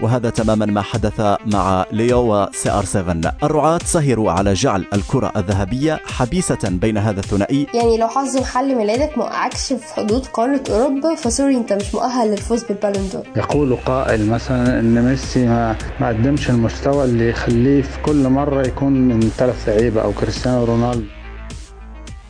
وهذا تماما ما حدث مع ليو وسي آر 7 الرعاة سهروا على جعل الكرة الذهبية حبيسة بين هذا الثنائي. يعني لو حظ محل ميلادك موقعكش في حدود قارة أوروبا ف sorry أنت مش مؤهل للفوز بال Ballon d'Or. يقول قائل مثلا إن ميسي ما ما قدمش المستوى اللي يخليه في كل مرة يكون من ثلاث لعيبة أو كريستيانو رونالدو.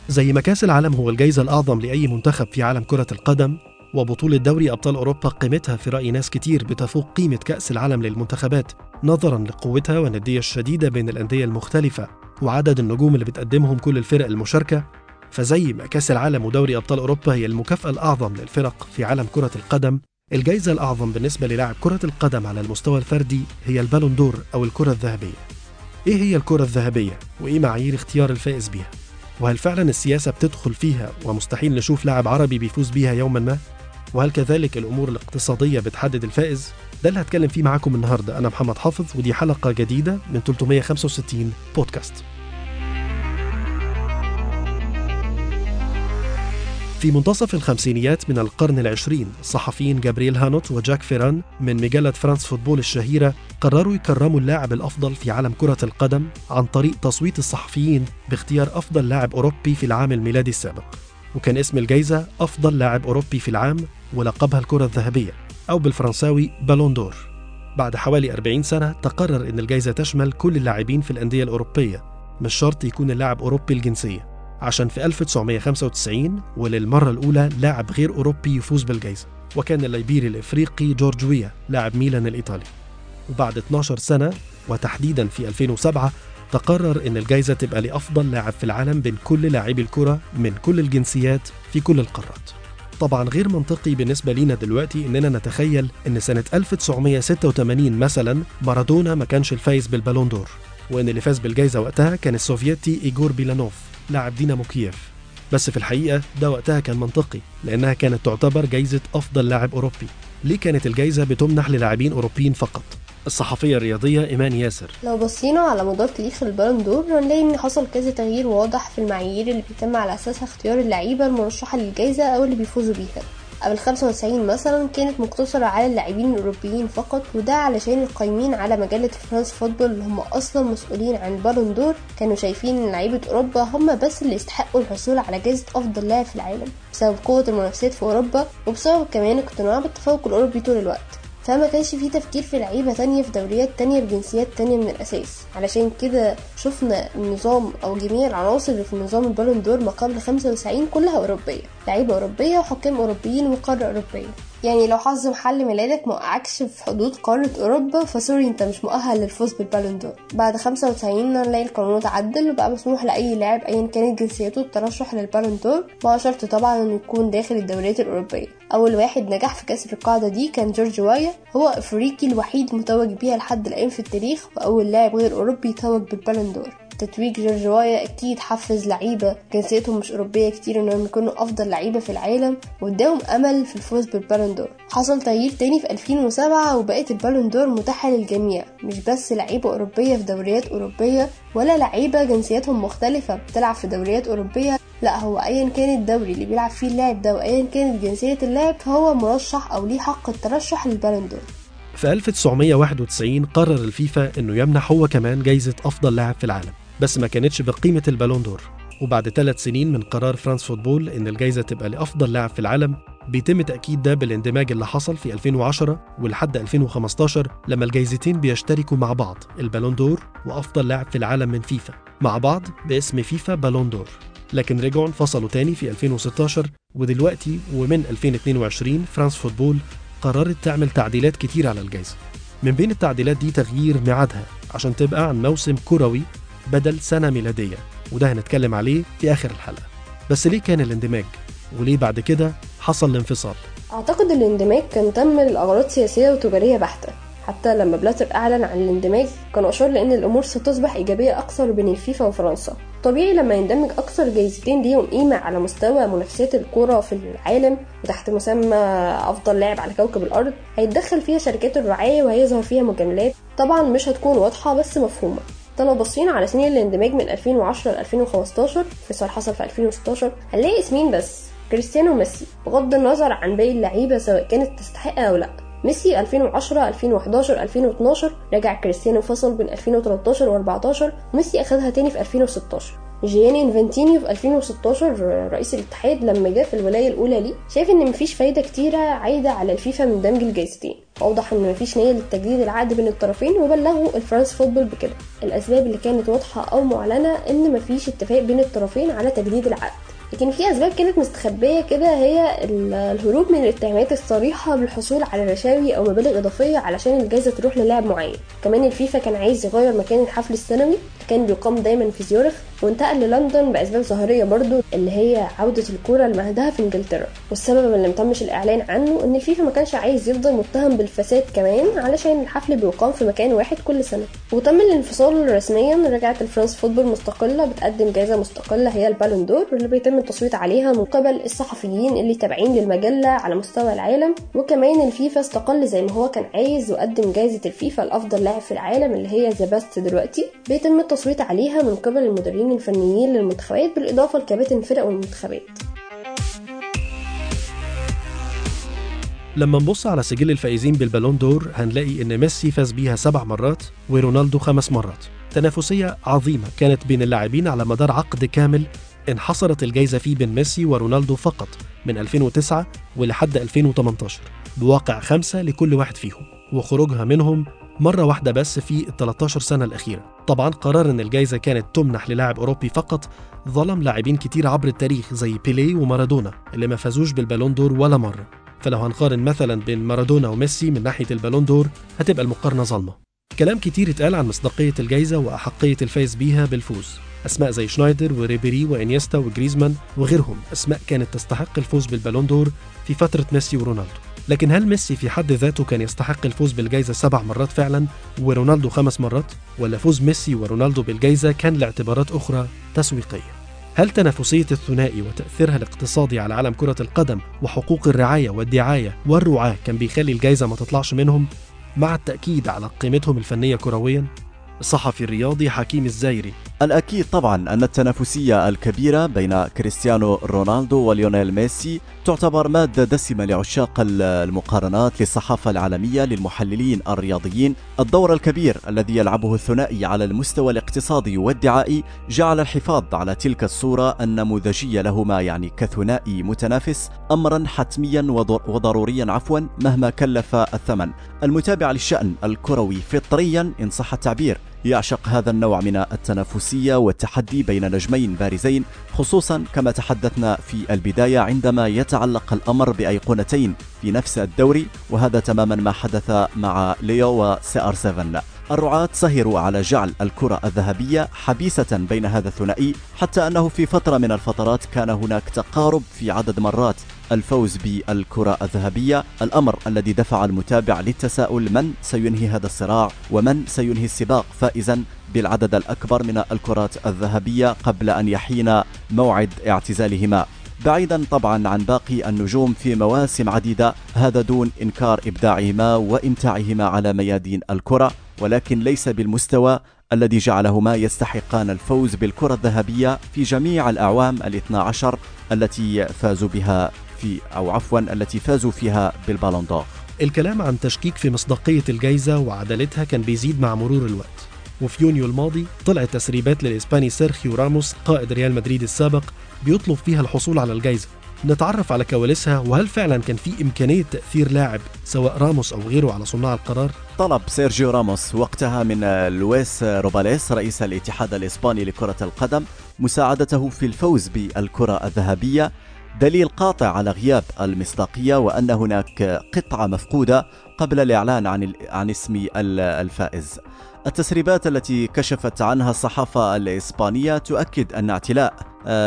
زي ما كأس العالم هو الجائزة الأعظم لأي منتخب في عالم كرة القدم وبطولة دوري أبطال أوروبا قيمتها في رأي ناس كتير بتفوق قيمة كأس العالم للمنتخبات نظرا لقوتها والندية الشديدة بين الأندية المختلفة وعدد النجوم اللي بتقدمهم كل الفرق المشاركة. فزي ما كأس العالم ودوري أبطال أوروبا هي المكافأة الأعظم للفرق في عالم كرة القدم الجائزة الأعظم بالنسبة للاعب كرة القدم على المستوى الفردي هي البالون دور أو الكرة الذهبية. إيه هي الكرة الذهبية وإيه معايير اختيار الفائز بيها؟ وهل فعلا السياسة بتدخل فيها ومستحيل نشوف لاعب عربي بيفوز بيها يوما ما؟ وهل كذلك الأمور الاقتصادية بتحدد الفائز؟ ده اللي هتكلم فيه معاكم النهاردة. أنا محمد حافظ ودي حلقة جديدة من 365 بودكاست. في منتصف الخمسينيات من القرن العشرين الصحفيين جابرييل هانوت وجاك فيران من مجلة فرانس فوتبول الشهيرة قرروا يكرموا اللاعب الأفضل في عالم كرة القدم عن طريق تصويت الصحفيين باختيار أفضل لاعب أوروبي في العام الميلادي السابق. وكان اسم الجائزة أفضل لاعب أوروبي في العام ولقبها الكرة الذهبية أو بالفرنساوي بالون دور بعد حوالي 40 سنة تقرر أن الجائزة تشمل كل اللاعبين في الأندية الأوروبية مش شرط يكون اللاعب أوروبي الجنسية عشان في 1995 وللمرة الأولى لاعب غير أوروبي يفوز بالجائزة وكان الليبيري الإفريقي جورج ويا لاعب ميلان الإيطالي. وبعد 12 سنة وتحديدا في 2007 تقرر أن الجائزة تبقى لأفضل لاعب في العالم بين كل لاعبي الكرة من كل الجنسيات في كل القارات. طبعا غير منطقي بالنسبة لينا دلوقتي إننا نتخيل إن سنة 1986 مثلا مارادونا ما كانش الفايز بال Ballon d'Or وإن اللي فاز بالجائزة وقتها كان السوفيتي إيجور بيلانوف لاعب دينامو كييف. بس في الحقيقة ده وقتها كان منطقي لأنها كانت تعتبر جايزة أفضل لاعب أوروبي. ليه كانت الجايزة بتمنح للاعبين أوروبيين فقط؟ الصحفية الرياضية إيمان ياسر. لو بصينا على مدار تاريخ ال Ballon d'Or هنلاقي إن حصل كذا تغيير واضح في المعايير اللي بيتم على اساسها اختيار اللعيبة المرشحة للجائزه أو اللي بيفوزوا بيها. قبل 95 مثلا كانت مقتصرة على اللاعبين الأوروبيين فقط وده علشان القايمين على مجلة فرانس فوتبول اللي هم أصلا مسؤولين عن ال Ballon d'Or كانوا شايفين إن لعيبة أوروبا هم بس اللي يستحقوا الحصول على جائزة أفضل لاعب في العالم بسبب قوة المنافسات في أوروبا وبسبب كمان اقتناع بالتفوق الأوروبي طول الوقت. فما كانش فيه تفكير في لعيبة تانية في دوريات تانية بجنسيات تانية من الأساس. علشان كده شفنا النظام أو جميع العناصر اللي في نظام البالون دور ما قبل 95 كلها أوروبية. لعيبة أوروبية وحكام أوروبيين وقارة أوروبية. يعني لو حظ محل ميلادك موقعكش في حدود قارة أوروبا فسوري أنت مش مؤهل للفوز بالبالون دور. بعد 95 نلاقي القانون اتعدل وبقى مسموح لأي لاعب أيا كانت جنسيته الترشح للبالون دور مع شرط طبعا إنه يكون داخل الدوريات الأوروبية. أول واحد نجح في كسر القاعدة دي كان جورج وايا هو أفريقي الوحيد متوج بيها لحد الآن في التاريخ وأول لاعب غير أوروبي يتوج بالبالون دور. تتويج جورج وايا أكيد حفز لعيبة جنسيتهم مش أوروبية كتير إنهم يكونوا أفضل لعيبة في العالم واداهم أمل في الفوز بالبالون دور. حصل تغيير تاني في 2007 وبقت البالون دور متاحة للجميع مش بس لعيبة أوروبية في دوريات أوروبية ولا لعيبة جنسياتهم مختلفة بتلعب في دوريات أوروبية لا هو ايا كان الدوري اللي بيلعب فيه اللاعب ده وايا كانت جنسية اللاعب فهو مرشح أو ليه حق الترشح للبالون دور. في 1991 قرر الفيفا إنه يمنح هو كمان جايزة أفضل لاعب في العالم. بس ما كانتش بقيمة ال Ballon d'Or. وبعد ثلاث سنين من قرار فرانس فوتبول إن الجايزة تبقى لأفضل لاعب في العالم بيتم تأكيد ده بالاندماج اللي حصل في 2010 ولحد 2015 لما الجايزتين بيشتركوا مع بعض ال Ballon d'Or وأفضل لاعب في العالم من فيفا. مع بعض باسم فيفا Ballon d'Or. لكن رجعوا انفصلوا تاني في 2016 ودلوقتي ومن 2022 فرانس فوتبول قررت تعمل تعديلات كتير على الجائزة من بين التعديلات دي تغيير ميعادها عشان تبقى عن موسم كروي بدل سنة ميلادية وده هنتكلم عليه في آخر الحلقة. بس ليه كان الاندماج؟ وليه بعد كده حصل الانفصال؟ أعتقد الاندماج كان تم لأغراض سياسية وتجارية بحتة. حتى لما بلاتر أعلن عن الاندماج كان أشار لأن الأمور ستصبح إيجابية أكثر بين الفيفا وفرنسا. طبيعي لما يندمج أكثر جايزتين ليهم قيمة على مستوى منافسات الكرة في العالم وتحت مسمى أفضل لاعب على كوكب الأرض هيتدخل فيها شركات الرعاية وهيظهر فيها مجاملات. طبعا مش هتكون واضحة بس مفهومة. ده لو بصينا على سنين الاندماج من 2010 ل 2015 انفصال حصل في 2016 هنلاقي اسمين بس كريستيانو وميسي. بغض النظر عن باقي اللعيبة سواء كانت تستحق أو لأ. ميسي 2010 2011 2012 رجع كريستيانو فصل بين 2013 و14 وميسي أخدها تاني في 2016 جياني إنفانتينو في 2016 رئيس الاتحاد لما جه في الولاية الأولى ليه شايف إن مفيش فايدة كتيرة عايدة على الفيفا من دمج الجايزتين. أوضح إن مفيش نية للتجديد العقد بين الطرفين وبلغوا الفرنس فوتبول بكده. الأسباب اللي كانت واضحة أو معلنة إن مفيش اتفاق بين الطرفين على تجديد العقد. لكن في أسباب كانت مستخبية كده هي الهروب من الاتهامات الصريحة بالحصول على رشاوي أو مبالغ إضافية علشان الجائزه تروح للاعب معين. كمان الفيفا كان عايز يغير مكان الحفل السنوي. كان بيقام دايما في زيورخ وانتقل للندن بأسباب ظاهرية برضو اللي هي عودة الكورة لمهدها في إنجلترا. والسبب اللي متمش الإعلان عنه إن الفيفا ما كانش عايز يفضل متهم بالفساد كمان علشان الحفل بيقام في مكان واحد كل سنة. وتم الانفصال رسميا رجعت الفرنس فوتبول مستقلة بتقدم جائزة مستقلة هي ال Ballon d'Or اللي بيتم التصويت عليها من قبل الصحفيين اللي تابعين للمجلة على مستوى العالم. وكمان الفيفا استقل زي ما هو كان عايز وقدم جائزة الفيفا لافضل لاعب في العالم اللي هي ذا دلوقتي. بيتم التصويت عليها من قبل المدربين الفنيين للمنتخبات بالإضافة لكباتن الفرق والمنتخبات. لما نبص على سجل الفائزين بالبالون دور هنلاقي إن ميسي فاز بيها سبع مرات ورونالدو خمس مرات. تنافسية عظيمة كانت بين اللاعبين على مدار عقد كامل انحصرت الجائزة فيه بين ميسي ورونالدو فقط من 2009 ولحد 2018 بواقع خمسة لكل واحد فيهم وخروجها منهم مرة واحدة بس في ال 13 سنة الأخيرة. طبعا قرار إن الجائزة كانت تمنح للاعب أوروبي فقط ظلم لاعبين كتير عبر التاريخ زي بيليه ومارادونا اللي ما فازوش بالبالون دور ولا مرة. فلو هنقارن مثلا بين مارادونا وميسي من ناحية ال Ballon d'Or هتبقى المقارنة ظالمة. كلام كتير اتقال عن مصداقية الجائزة وأحقية الفائز بيها بالفوز. أسماء زي شنايدر وريبيري وإنيستا وجريزمان وغيرهم أسماء كانت تستحق الفوز بال Ballon d'Or في فترة ميسي ورونالدو. لكن هل ميسي في حد ذاته كان يستحق الفوز بالجائزة سبع مرات فعلا ورونالدو خمس مرات؟ ولا فوز ميسي ورونالدو بالجائزة كان لاعتبارات أخرى تسويقية؟ هل تنافسية الثنائي وتأثيرها الاقتصادي على عالم كرة القدم وحقوق الرعاية والدعاية والرعاة كان بيخلي الجائزة ما تطلعش منهم مع التأكيد على قيمتهم الفنية كرويا؟ الصحفي الرياضي حكيم الزايري الأكيد طبعا أن التنافسية الكبيرة بين كريستيانو رونالدو وليونيل ميسي تعتبر مادة دسمة لعشاق المقارنات للصحافة العالمية للمحللين الرياضيين. الدور الكبير الذي يلعبه الثنائي على المستوى الاقتصادي والدعائي جعل الحفاظ على تلك الصورة النموذجية لهما يعني كثنائي متنافس أمرا حتميا وضروريا عفوا مهما كلف الثمن. المتابع للشأن الكروي فطريا إن صح التعبير. يعشق هذا النوع من التنافسية والتحدي بين نجمين بارزين خصوصا كما تحدثنا في البداية عندما يتعلق الأمر بأيقونتين في نفس الدوري وهذا تماما ما حدث مع ليو وسي آر 7 الرعاة سهروا على جعل الكرة الذهبية حبيسة بين هذا الثنائي حتى أنه في فترة من الفترات كان هناك تقارب في عدد مرات الفوز بالكرة الذهبية. الأمر الذي دفع المتابع للتساؤل من سينهي هذا الصراع ومن سينهي السباق فائزا بالعدد الأكبر من الكرات الذهبية قبل أن يحين موعد اعتزالهما. بعيدا طبعا عن باقي النجوم في مواسم عديدة هذا دون إنكار إبداعهما وإمتاعهما على ميادين الكرة ولكن ليس بالمستوى الذي جعلهما يستحقان الفوز بالكرة الذهبية في جميع الأعوام الاثنى عشر التي فازوا بها. في أو عفوا التي فازوا فيها بالبالون دور. الكلام عن تشكيك في مصداقية الجائزة وعدالتها كان بيزيد مع مرور الوقت. وفي يونيو الماضي طلعت تسريبات للإسباني سيرخيو راموس قائد ريال مدريد السابق بيطلب فيها الحصول على الجائزة نتعرف على كواليسها وهل فعلا كان في إمكانية تأثير لاعب سواء راموس أو غيره على صناع القرار؟ طلب سيرجيو راموس وقتها من لويس روباليس رئيس الاتحاد الإسباني لكرة القدم مساعدته في الفوز بالكرة الذهبية. دليل قاطع على غياب المصداقية وأن هناك قطعة مفقودة قبل الإعلان عن عن اسم الفائز. التسريبات التي كشفت عنها الصحافة الإسبانية تؤكد أن اعتلاء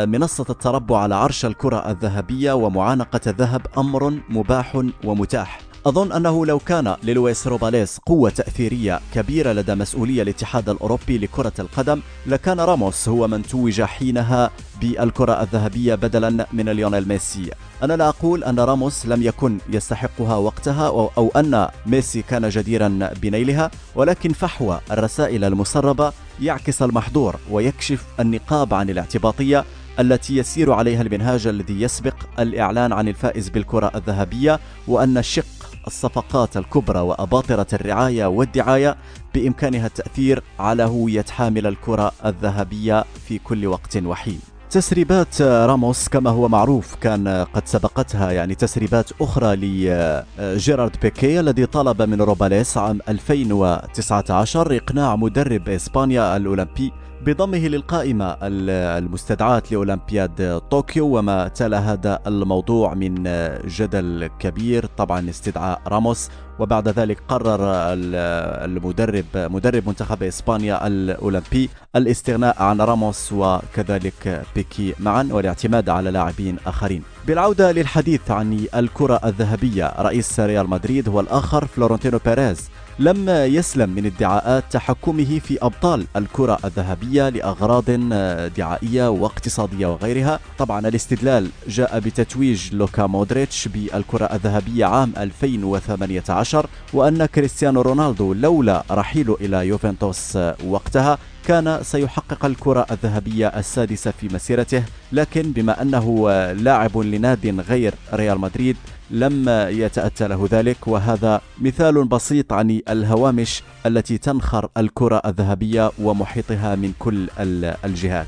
منصة التربع على عرش الكرة الذهبية ومعانقة الذهب أمر مباح ومتاح أظن أنه لو كان للويس روبياليس قوة تأثيرية كبيرة لدى مسؤولي الاتحاد الأوروبي لكرة القدم لكان راموس هو من توج حينها بالكرة الذهبية بدلا من ليونيل ميسي. أنا لا أقول أن راموس لم يكن يستحقها وقتها أو أن ميسي كان جديرا بنيلها ولكن فحوى الرسائل المسربة يعكس المحظور ويكشف النقاب عن الاعتباطية التي يسير عليها المنهاج الذي يسبق الإعلان عن الفائز بالكرة الذهبية وأن الشق الصفقات الكبرى وأباطرة الرعاية والدعاية بإمكانها التأثير على هوية حامل الكرة الذهبية في كل وقت وحين. تسريبات راموس كما هو معروف كان قد سبقتها يعني تسريبات أخرى لجيرارد بيكي الذي طلب من روباليس عام 2019 إقناع مدرب إسبانيا الأولمبي بضمه للقائمة المستدعاة لأولمبياد طوكيو وما تلا هذا الموضوع من جدل كبير. طبعا استدعاء راموس وبعد ذلك قرر المدرب مدرب منتخب إسبانيا الأولمبي الاستغناء عن راموس وكذلك بيكيه معا والاعتماد على لاعبين آخرين. بالعودة للحديث عن الكرة الذهبية رئيس ريال مدريد هو الآخر فلورنتينو بيريز. لم يسلم من ادعاءات تحكمه في أبطال الكرة الذهبية لأغراض دعائية واقتصادية وغيرها. طبعا الاستدلال جاء بتتويج لوكا مودريتش بالكرة الذهبية عام 2018 وأن كريستيانو رونالدو لولا رحيله إلى يوفنتوس وقتها كان سيحقق الكرة الذهبية السادسة في مسيرته. لكن بما أنه لاعب لناد غير ريال مدريد لم يتأتى له ذلك وهذا مثال بسيط عن الهوامش التي تنخر الكرة الذهبية ومحيطها من كل الجهات.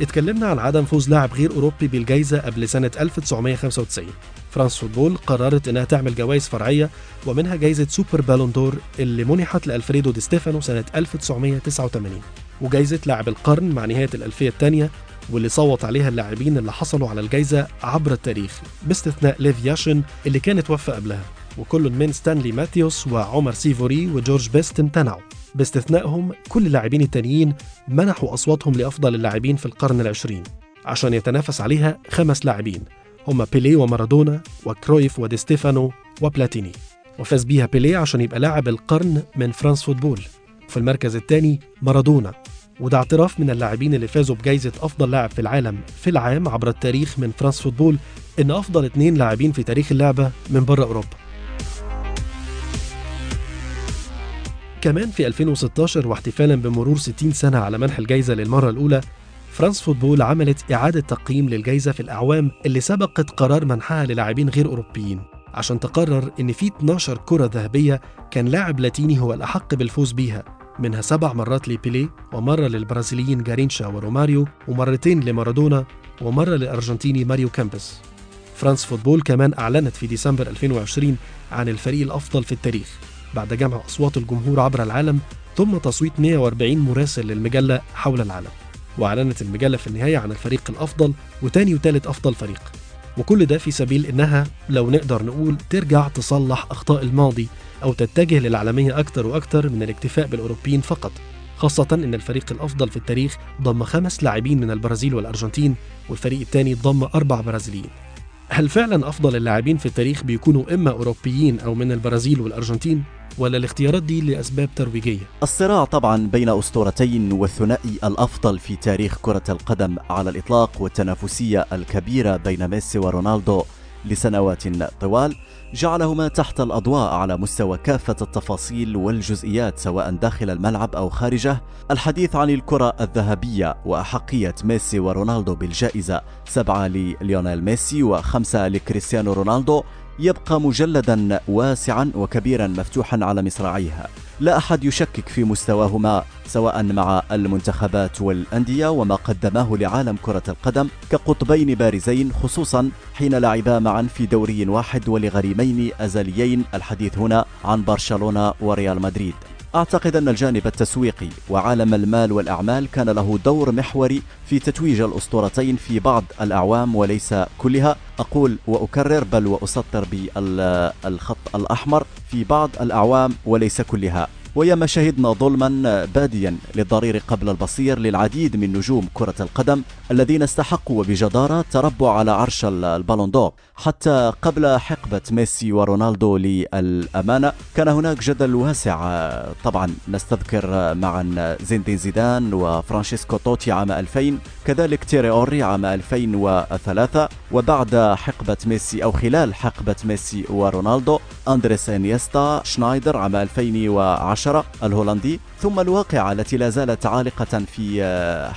اتكلمنا عن عدم فوز لاعب غير أوروبي بالجائزة قبل سنة 1995 فرانس فوتبول قررت إنها تعمل جوائز فرعية ومنها جائزه سوبر بالون دور اللي منحت لألفريدو دي ستيفانو سنة 1989 وجائزه لاعب القرن مع نهاية الألفية الثانية واللي صوت عليها اللاعبين اللي حصلوا على الجائزه عبر التاريخ. باستثناء ليف ياشين اللي كان توفى قبلها. وكل من ستانلي ماثيوس وعمر سيفوري وجورج بيست امتنعوا باستثنائهم كل اللاعبين التانيين منحوا أصواتهم لأفضل اللاعبين في القرن العشرين عشان يتنافس عليها خمس لاعبين. هما بيلي ومارادونا وكرويف ودي ستيفانو وبلاتيني. وفاز بيها بيلي عشان يبقى لاعب القرن من فرانس فوتبول. في المركز الثاني مارادونا. وده اعتراف من اللاعبين اللي فازوا بجائزة أفضل لاعب في العالم في العام عبر التاريخ من فرانس فوتبول إن أفضل اثنين لاعبين في تاريخ اللعبة من بره أوروبا. كمان في 2016 واحتفالا بمرور 60 سنة على منح الجائزة للمرة الأولى فرانس فوتبول عملت إعادة تقييم للجائزة في الأعوام اللي سبقت قرار منحها للاعبين غير أوروبيين عشان تقرر إن في 12 كرة ذهبية كان لاعب لاتيني هو الأحق بالفوز بيها. منها سبع مرات لبيليه ومرة للبرازيليين جارينشا وروماريو ومرتين لمارادونا ومرة للأرجنتيني ماريو كيمبس. فرانس فوتبول كمان أعلنت في ديسمبر 2020 عن الفريق الأفضل في التاريخ. بعد جمع أصوات الجمهور عبر العالم ثم تصويت 140 مراسل للمجلة حول العالم. وأعلنت المجلة في النهاية عن الفريق الأفضل وتاني وتالت أفضل فريق. وكل ده في سبيل إنها لو نقدر نقول ترجع تصلح أخطاء الماضي أو تتجه للعالمية أكتر وأكتر من الاكتفاء بالأوروبيين فقط خاصة إن الفريق الأفضل في التاريخ ضم خمس لاعبين من البرازيل والأرجنتين والفريق الثاني ضم أربع برازيليين. هل فعلا أفضل اللاعبين في التاريخ بيكونوا إما أوروبيين أو من البرازيل والأرجنتين؟ ولا الاختيارات دي لأسباب ترويجية؟ الصراع طبعا بين أسطورتين والثنائي الأفضل في تاريخ كرة القدم على الإطلاق والتنافسية الكبيرة بين ميسي ورونالدو لسنوات طوال جعلهما تحت الأضواء على مستوى كافة التفاصيل والجزئيات سواء داخل الملعب أو خارجه. الحديث عن الكرة الذهبية وأحقية ميسي ورونالدو بالجائزة سبعة لليونيل ميسي وخمسة لكريستيانو رونالدو يبقى مجلدا واسعا وكبيرا مفتوحا على مصراعيها. لا أحد يشكك في مستواهما سواء مع المنتخبات والأندية وما قدماه لعالم كرة القدم كقطبين بارزين خصوصا حين لعبا معا في دوري واحد ولغريمين أزليين الحديث هنا عن برشلونة وريال مدريد. أعتقد أن الجانب التسويقي وعالم المال والأعمال كان له دور محوري في تتويج الأسطورتين في بعض الأعوام وليس كلها. أقول وأكرر بل وأسطر بالخط الأحمر في بعض الأعوام وليس كلها. وياما شهدنا ظلما باديا للضرير قبل البصير للعديد من نجوم كرة القدم الذين استحقوا وبجدارة التربع على عرش البالون دور. حتى قبل حقبة ميسي ورونالدو للأمانة كان هناك جدل واسع. طبعا نستذكر معا زين زيدان وفرانشيسكو توتي عام 2000 كذلك تيري هنري عام 2003 وبعد حقبة ميسي أو خلال حقبة ميسي ورونالدو أندريس إنييستا شنايدر عام 2010 الهولندي ثم الواقعة التي لا زالت عالقة في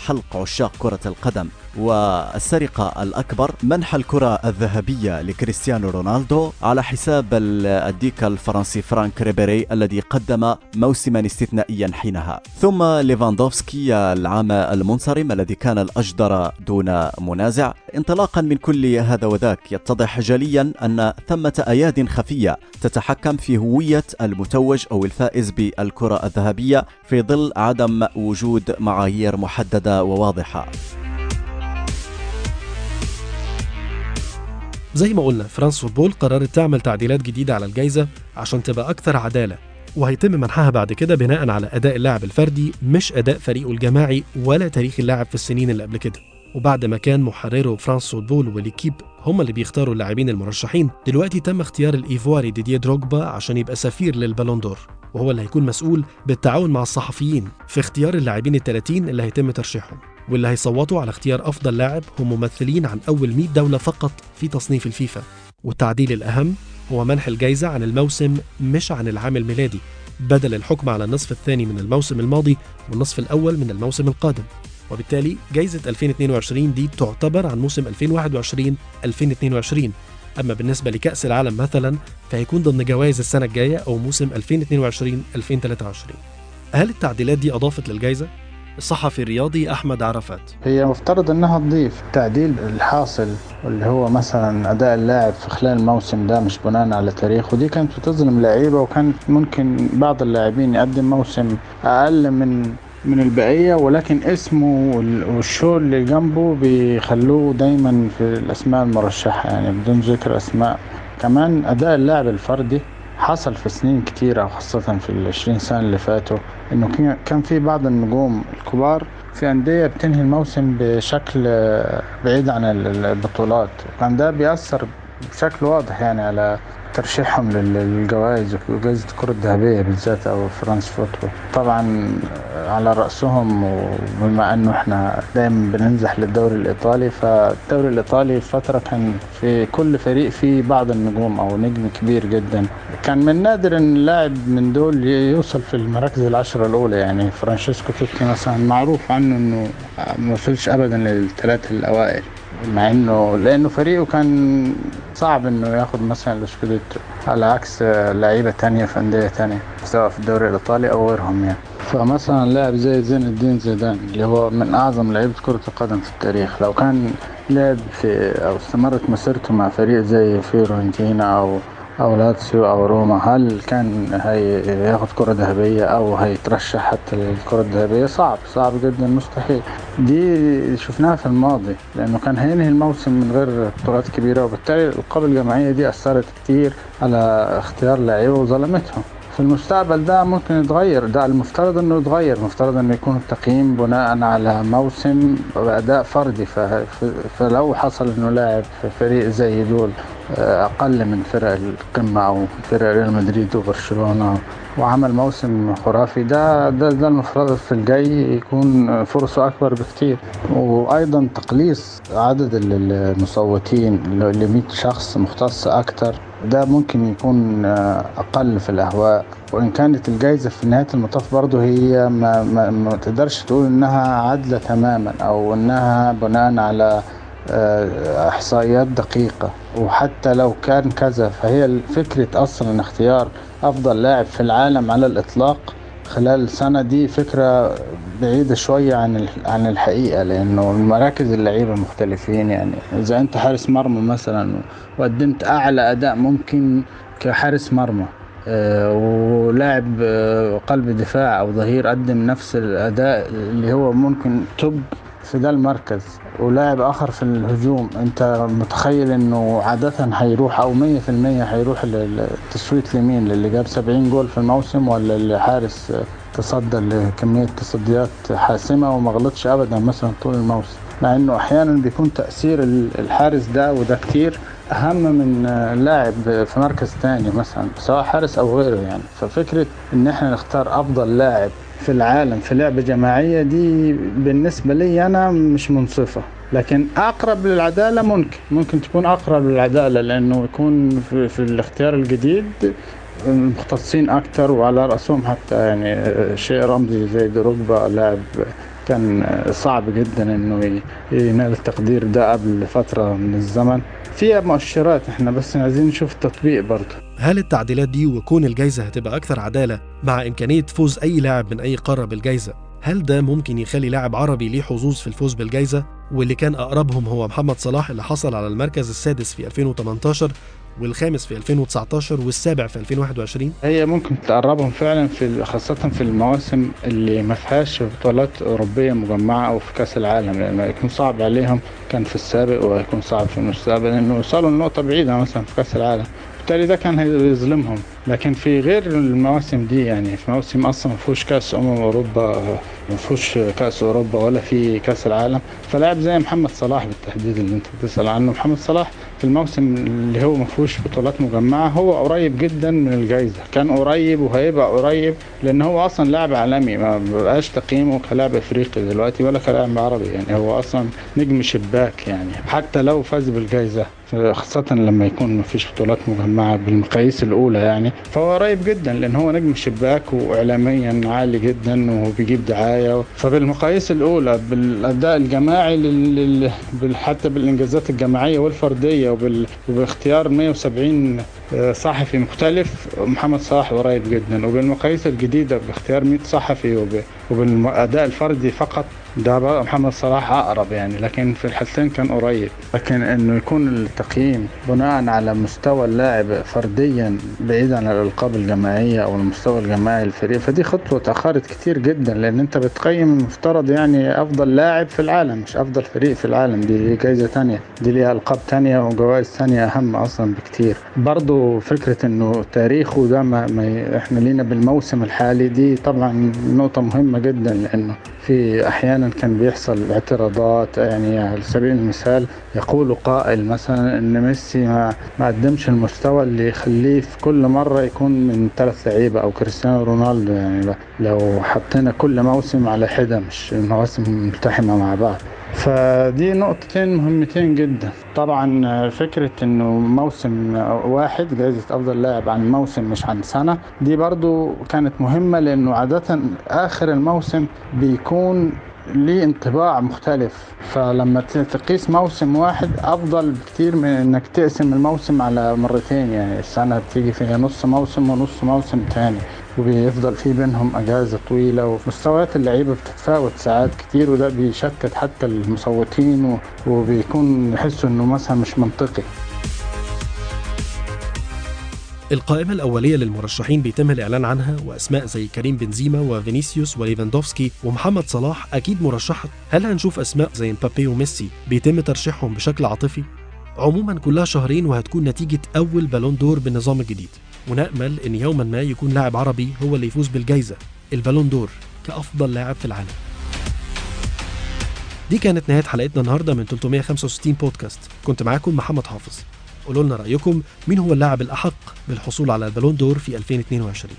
حلق عشاق كرة القدم. والسرقة الأكبر منح الكرة الذهبية لكريستيانو رونالدو على حساب الديك الفرنسي فرانك ريبيري الذي قدم موسما استثنائيا حينها. ثم ليفاندوفسكي العام المنصرم الذي كان الأجدر دون منازع. انطلاقا من كل هذا وذاك يتضح جليا أن ثمة أياد خفية تتحكم في هوية المتوج أو الفائز بالكرة الذهبية في ظل عدم وجود معايير محددة وواضحة. زي ما قلنا فرانس فوتبول قررت تعمل تعديلات جديدة على الجائزة عشان تبقى أكثر عدالة. وهيتم منحها بعد كده بناء على أداء اللاعب الفردي مش أداء فريقه الجماعي ولا تاريخ اللاعب في السنين اللي قبل كده. وبعد ما كان محرره فرانس فوتبول وليكيب هم اللي بيختاروا اللاعبين المرشحين دلوقتي تم اختيار الإيفواري ديديه دروجبا عشان يبقى سفير للبالون دور. وهو اللي هيكون مسؤول بالتعاون مع الصحفيين في اختيار اللاعبين ال 30 اللي هيتم ترشيحهم. واللي هيصوتوا على اختيار أفضل لاعب هم ممثلين عن أول 100 دولة فقط في تصنيف الفيفا. والتعديل الأهم هو منح الجائزة عن الموسم مش عن العام الميلادي بدل الحكم على النصف الثاني من الموسم الماضي والنصف الأول من الموسم القادم. وبالتالي جائزة 2022 دي تعتبر عن موسم 2021-2022 أما بالنسبة لكأس العالم مثلا فهيكون ضمن جوائز السنة الجاية أو موسم 2022-2023 هل التعديلات دي أضافت للجائزة؟ الصحفي الرياضي أحمد عرفات. هي مفترض إنها تضيف تعديل الحاصل اللي هو مثلا أداء اللاعب في خلال الموسم ده مش بناء على تاريخ ودي كانت بتظلم لعيبة وكانت ممكن بعض اللاعبين يقدم موسم أقل من من البقية ولكن اسمه والشو اللي جنبه بيخلوه دايما في الأسماء المرشحة. يعني بدون ذكر أسماء. كمان أداء اللاعب الفردي حصل في سنين كتيرة وخاصة في العشرين سنة اللي فاتوا. إنه كان في بعض النجوم الكبار في أندية بتنهي الموسم بشكل بعيد عن البطولات. وكان ده بيأثر بشكل واضح يعني على ترشيحهم للجوائز وجائزة الكرة الذهبية بالذات أو فرانس فوتبول. طبعا على رأسهم وبما أنه إحنا دايما بننزح للدوري الإيطالي فالدوري الإيطالي فترة كان في كل فريق فيه بعض النجوم أو نجم كبير جدا. كان من النادر أن لاعب من دول يوصل في المراكز العشرة الأولى. يعني فرانشيسكو توتي مثلا معروف عنه أنه ما وصلش أبدا للثلاثة الأوائل. مع انه لأنه فريقه كان صعب إنه ياخد مثلا السكوديتو على عكس لعيبة تانية في أندية تانية سواء في الدوري الإيطالي أو غيرهم يعني. فمثلا لاعب زي زين الدين زيدان اللي هو من أعظم لعيبة كرة القدم في التاريخ لو كان لعب في أو استمرت مسيرته مع فريق زي فيورنتينا أو أو لاتسيو أو روما هل كان هياخد كرة ذهبية أو هيترشح حتى للكرة الذهبية؟ صعب صعب جدا مستحيل. دي شفناها في الماضي لأنه كان هينهي الموسم من غير بطولات كبيرة وبالتالي الألقاب الجماعية دي أثرت كتير على اختيار لعيبة وظلمتهم. في المستقبل ده ممكن يتغير ده المفترض إنه يتغير. المفترض إنه يكون التقييم بناء على موسم وأداء فردي. فلو حصل إنه لاعب في فريق زي دول أقل من فرق القمة أو فرق ريال مدريد وبرشلونة. وعمل موسم خرافي. ده ده ده المفترض في الجاي يكون فرصة أكبر بكتير. وأيضا تقليص عدد المصوتين ل 100 شخص مختص أكتر. ده ممكن يكون أقل في الأهواء. وإن كانت الجائزه في نهاية المطاف برضه هي ما, ما, ما تقدرش تقول إنها عادلة تماما أو إنها بناء على إحصائيات دقيقة. وحتى لو كان كذا فهي فكرة أصلا اختيار أفضل لاعب في العالم على الإطلاق خلال سنة دي فكرة بعيدة شوية عن عن الحقيقة لأنه المراكز اللعيبة مختلفين. يعني إذا أنت حارس مرمى مثلا وقدمت أعلى أداء ممكن كحارس مرمى أه ولاعب أه قلب دفاع أو ظهير قدم نفس الأداء اللي هو ممكن توب في ده المركز ولاعب آخر في الهجوم أنت متخيل إنه عادة هيروح أو مية في المية هيروح للتسويت لمين؟ للي جاب سبعين جول في الموسم ولا اللي حارس تصدى لكمية تصديات حاسمة وما غلطش ابدا مثلا طول الموسم؟ مع انه أحيانا بيكون تأثير الحارس ده وده كتير أهم من لاعب في مركز تاني مثلا سواء حارس أو غيره يعني. ففكرة إن إحنا نختار أفضل لاعب في العالم في لعبة جماعية دي بالنسبة لي أنا مش منصفة. لكن أقرب للعدالة ممكن ممكن تكون أقرب للعدالة لأنه يكون في, في الاختيار الجديد مختصين أكتر وعلى رأسهم حتى يعني شيء رمزي زي دروجبا لاعب كان صعب جدا إنه ينال التقدير ده قبل فترة من الزمن. فيها مؤشرات إحنا بس عايزين نشوف التطبيق برضه. هل التعديلات دي وكون الجايزة هتبقى أكثر عدالة مع إمكانية فوز أي لاعب من أي قارة بالجايزة؟ هل ده ممكن يخلي لاعب عربي ليه حظوظ في الفوز بالجايزة؟ واللي كان أقربهم هو محمد صلاح اللي حصل على المركز السادس في 2018 والخامس في 2019 والسابع في 2021 هي ممكن تقربهم فعلا في خاصة في المواسم اللي ما فيهاش بطولات أوروبية مجمعة أو في كأس العالم لأنه يكون صعب عليهم كان في السابق وهيكون صعب في المستقبل لأنه وصلوا لنقطة بعيدة مثلا في كأس العالم. بالتالي ده كان هيظلمهم لكن في غير المواسم دي يعني في موسم أصلا ما فيهوش كأس أمم أوروبا ما فيهوش كأس أوروبا ولا في كأس العالم. فلاعب زي محمد صلاح بالتحديد اللي أنت بتسأل عنه محمد صلاح في الموسم اللي هو ما فيهوش بطولات مجمعة هو قريب جدا من الجائزه كان قريب وهيبقى قريب لأن هو أصلا لاعب عالمي ما بقاش تقييمه كلاعب إفريقي دلوقتي ولا كلاعب عربي. يعني هو أصلا نجم شباك يعني حتى لو فاز بالجائزه خاصة لما يكون ما فيش بطولات مجمعة بالمقاييس الأولى يعني فهو قريب جدا لأن هو نجم شباك وإعلاميا عالي جدا وبيجيب دعاية فبالمقاييس الأولى بالأداء الجماعي لل... حتى بالإنجازات الجماعية والفردية وبال... وباختيار 170 صحفي مختلف محمد صلاح قريب جدا. وبالمقاييس الجديدة باختيار 100 صحفي وب... وبالأداء الفردي فقط ده محمد صلاح أقرب يعني لكن في الحالتين كان قريب. لكن إنه يكون التقييم بناء على مستوى اللاعب فرديا بعيدا عن الألقاب الجماعية أو المستوى الجماعي للفريق. فدي خطوة تأخرت كتير جدا لأن أنت بتقيم المفترض يعني أفضل لاعب في العالم مش أفضل فريق في العالم. دي جايزة تانية دي ليها ألقاب تانية وجوائز تانية أهم أصلا بكتير. برضو فكرة إنه تاريخه ده ما, ما إحنا لينا بالموسم الحالي دي طبعا نقطة مهمة جدا لأنه في أحيانا كان بيحصل اعتراضات. يعني على سبيل المثال يقول قائل مثلا إن ميسي ما, ما قدمش المستوى اللي يخليه في كل مرة يكون من ثلاث لعيبة أو كريستيانو رونالدو. يعني لو حطينا كل موسم على حدة مش المواسم ملتحمة مع بعض. فدي نقطتين مهمتين جدا. طبعا فكرة إنه موسم واحد جائزة أفضل لاعب عن موسم مش عن سنة دي برضو كانت مهمة لأنه عادة آخر الموسم بيكون ليه انطباع مختلف. فلما تقيس موسم واحد أفضل بكتير من إنك تقسم الموسم على مرتين يعني السنة بتيجي فيها نص موسم ونص موسم تاني وبيفضل في بينهم أجازة طويلة ومستويات اللعيبة بتتفاوت ساعات كتير وده بيشتت حتى المصوتين وبيكون يحسوا إنه مثلا مش منطقي. القائمة الأولية للمرشحين بيتم الإعلان عنها وأسماء زي كريم بنزيما وفينيسيوس وليفاندوفسكي ومحمد صلاح أكيد مرشحة. هل هنشوف أسماء زي مبابي وميسي بيتم ترشيحهم بشكل عاطفي؟ عموما كلها شهرين وهتكون نتيجة أول بالون دور بالنظام الجديد. ونأمل إن يوما ما يكون لاعب عربي هو اللي يفوز بالجائزة البالون دور كأفضل لاعب في العالم. دي كانت نهاية حلقتنا النهاردة من 365 بودكاست. كنت معاكم محمد حافظ. قولوا لنا رأيكم مين هو اللاعب الأحق بالحصول على البالون دور في 2022